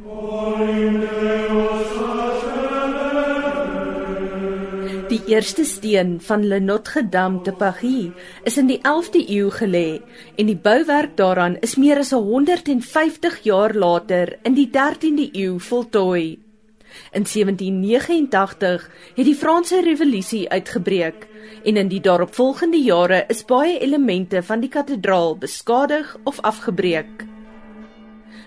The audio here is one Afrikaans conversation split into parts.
Die eerste steen van Le Notre Dame de Paris is in die 11de eeu gelê en die bouwerk daaraan is meer as 150 jaar later in die 13de eeu voltooi. In 1789 het die Franse Revolusie uitgebreek en in die daaropvolgende jare is baie elemente van die kathedraal beskadig of afgebreek.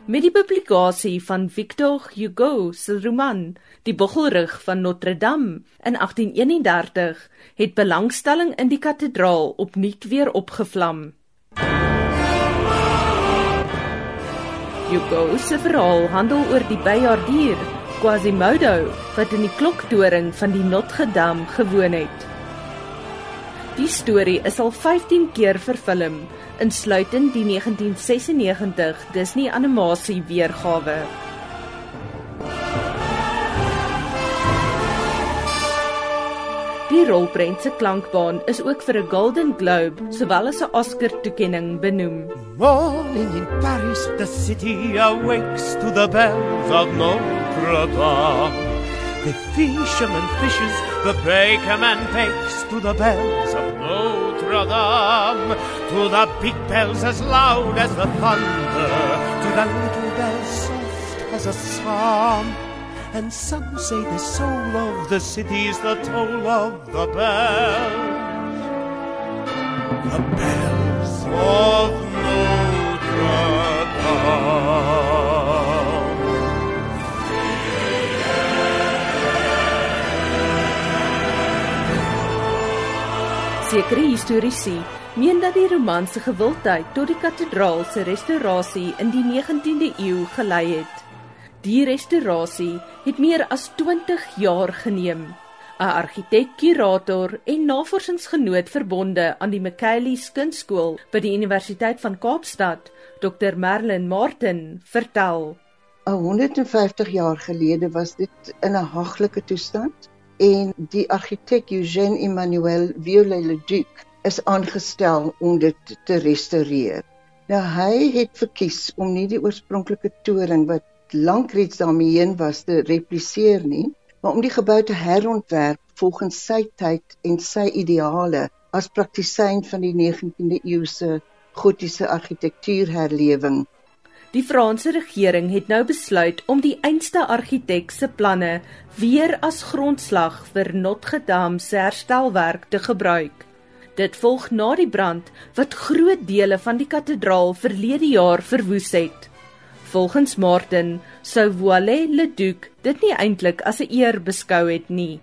Met die publikasie van Victor Hugo se roman Die Boggelrug van Notre Dame in 1831 het belangstelling in die kathedraal opnuut weer opgevlam. Hugo se verhaal handel oor die byjaardier Quasimodo wat in die kloktoring van die Notre Dame gewoon het. Die storie is al 15 keer vervilm insluitend die 1996 Disney animasie weergawe. Die rolprent se klankbaan is ook vir 'n Golden Globe sowel as 'n Oscar toekenning benoem. Morning in Paris, the city awakes to the bells of Notre Dame. The fisherman fishes, the bakerman bakes to the bells of Notre Dame. To the big bells as loud as the thunder, to the little bells soft as a psalm. And some say the soul of the city is the toll of the bells. The bells of Sekere historiese meen dat die romanse gewildheid tot die kathedraal se restaurasie in die 19de eeu gelei het. Die restaurasie het meer as 20 jaar geneem. 'n Argitek, kurator en navorsingsgenoot verbonde aan die Michaelis Kunstskool by die Universiteit van Kaapstad, Dr Merlin Martin, vertel: "150 jaar gelede was dit in 'n haglike toestand en die argitek Eugène Emmanuel Viollet-le-Duc is aangestel om dit te restoreer. Nou hy het verkies om nie die oorspronklike toring wat lank reeds daarmee heen was te repliseer nie, maar om die gebou te herontwerp volgens sy tyd en sy ideale as praktisyn van die 19de eeu se gotiese argitektuurherlewing Die Franse regering het nou besluit om die einste argitek se planne weer as grondslag vir Notre Dame se herstelwerk te gebruik. Dit volg na die brand wat groot dele van die kathedraal verlede jaar verwoes het. Volgens Martin sou Voilet-le-Duc dit nie eintlik as 'n eer beskou het nie.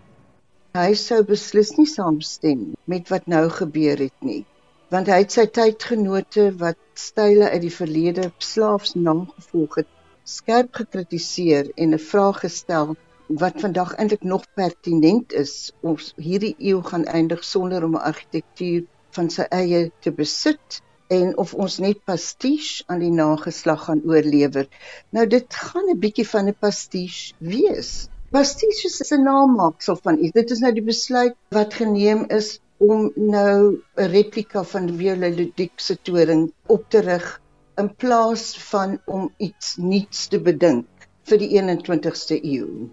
Hy sou beslis nie saamstem met wat nou gebeur het nie want hy het sy tydgenote wat style uit die verlede slaafs nagevolg het skerp gekritiseer en 'n vraag gestel wat vandag eintlik nog pertinent is ons hierdie eeu gaan eindig sonder om 'n argitektuur van sy eie te besit en of ons net pastiche aan die nageslag gaan oorlewer. Nou dit gaan 'n bietjie van 'n pastiche wees. Pastiche is 'n naamaaksel van iets. Dit is nou die besluit wat geneem is om nou 'n replika van die Viollet-le-Duc se toring op te rig in plaas van om iets nuuts te bedink vir die 21ste eeu.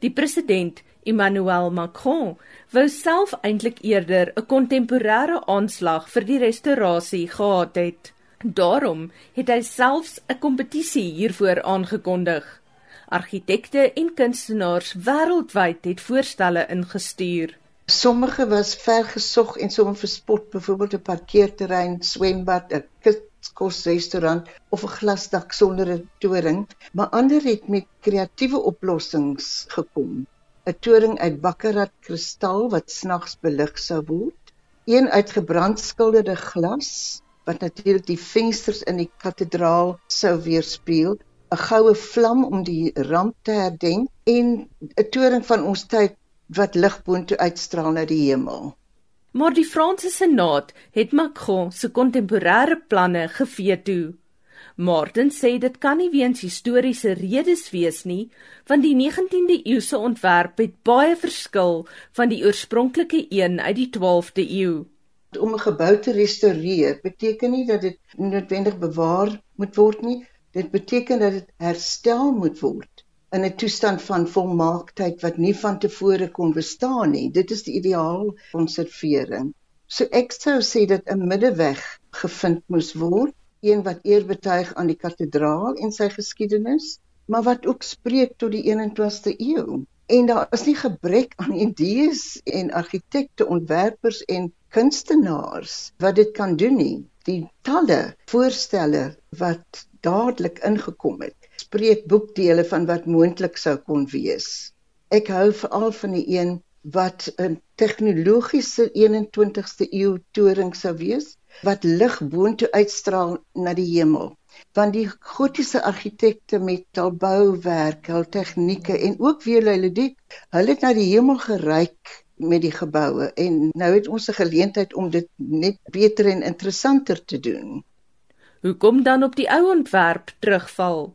Die president Emmanuel Macron wou self eintlik eerder 'n kontemporêre aanslag vir die restaurasie gehad het. Daarom het hy selfs 'n kompetisie hiervoor aangekondig. Argitekte en kunstenaars wêreldwyd het voorstelle ingestuur. Sommige was vergesog en sommige verspot, byvoorbeeld 'n parkeerterrein, swembad, 'n kosrestaurant of 'n glasdak sonder 'n toring, maar ander het met kreatiewe oplossings gekom. 'n Toring uit bakkerat kristal wat snags belig sou word, een uit gebrandskilderde glas wat natuurlik die vensters in die kathedraal sou weerspieël, 'n goue vlam om die ramp te herdenk en 'n toring van ons tyd wat lig boontoe uitstraal na die hemel. Maar die Franse Senaat het Macron se kontemporêre planne geveto. Martin sê dit kan nie weens historiese redes wees nie, want die 19de eeuse ontwerp het baie verskil van die oorspronklike een uit die 12de eeu. Om 'n gebou te restoreer beteken nie dat dit noodwendig bewaar moet word nie, Dit beteken dat dit herstel moet word in 'n toestand van volmaaktheid wat nie van tevore kon bestaan nie. Dit is die ideaal konservering. So ek sou sê dat 'n middeweg gevind moes word, een wat eer betuig aan die kathedraal en sy geskiedenis, maar wat ook spreek tot die 21ste eeu. En daar is nie gebrek aan idees en argitekte, ontwerpers en kunstenaars wat dit kan doen nie. Die talle voorstelle wat dadelik ingekom het, spreek boekdele van wat moontlik sou kon wees. Ek hou veral van die een wat 'n tegnologiese 21ste eeu toring sou wees wat lig boontoe uitstraal na die hemel. Want die gotiese argitekte met hul bouwerk, hul tegnieke en ook weer hulle dik, hulle het na die hemel geryk met die geboue en nou het ons 'n geleentheid om dit net beter en interessanter te doen. Hoekom dan op die ou ontwerp terugval?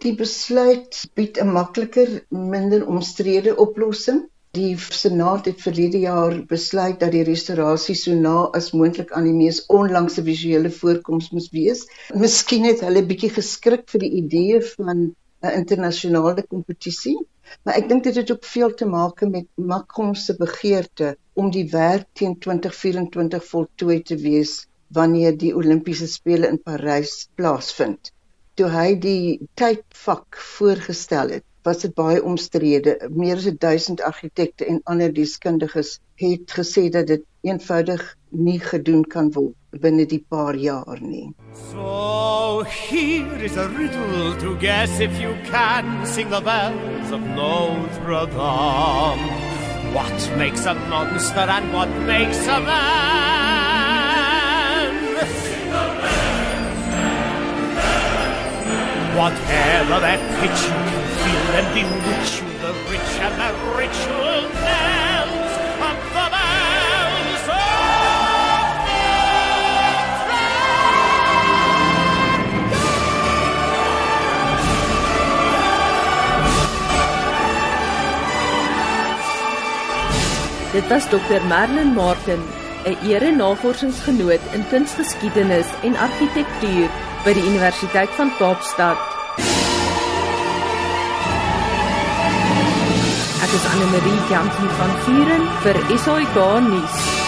Die besluit bied 'n makliker, minder omstrede oplossing. Die Senaat het verlede jaar besluit dat die restaurasie so na as moontlik aan die mees onlangse visuele voorkoms moet wees. Miskien het hulle bietjie geskrik vir die idee van 'n internasionale kompetisie, maar ek dink dit het ook veel te maak met Macron se begeerte om die werk teen 2024 voltooi te wees wanneer die Olimpiese spele in Parys plaasvind. Toe hy die tydvak voorgestel het, was dit baie omstrede. Meer as 1000 argitekte en ander deskundiges het gesê dat dit eenvoudig nie gedoen kan word binne die paar jaar nie. So here is a riddle to guess if you can sing the bells of Notre Dame. What makes a monster and what makes a man? Whatever that pitch you can feel and bewitch you, the rich and the ritual bells of the bells of Dit was Dr. Merlin Martin, 'n ere-navorsingsgenoot in kunsgeskiedenis en argitektuur by die Universiteit van Kaapstad. Ek is Anne Marie Jansen van Vuren vir SAK nuus.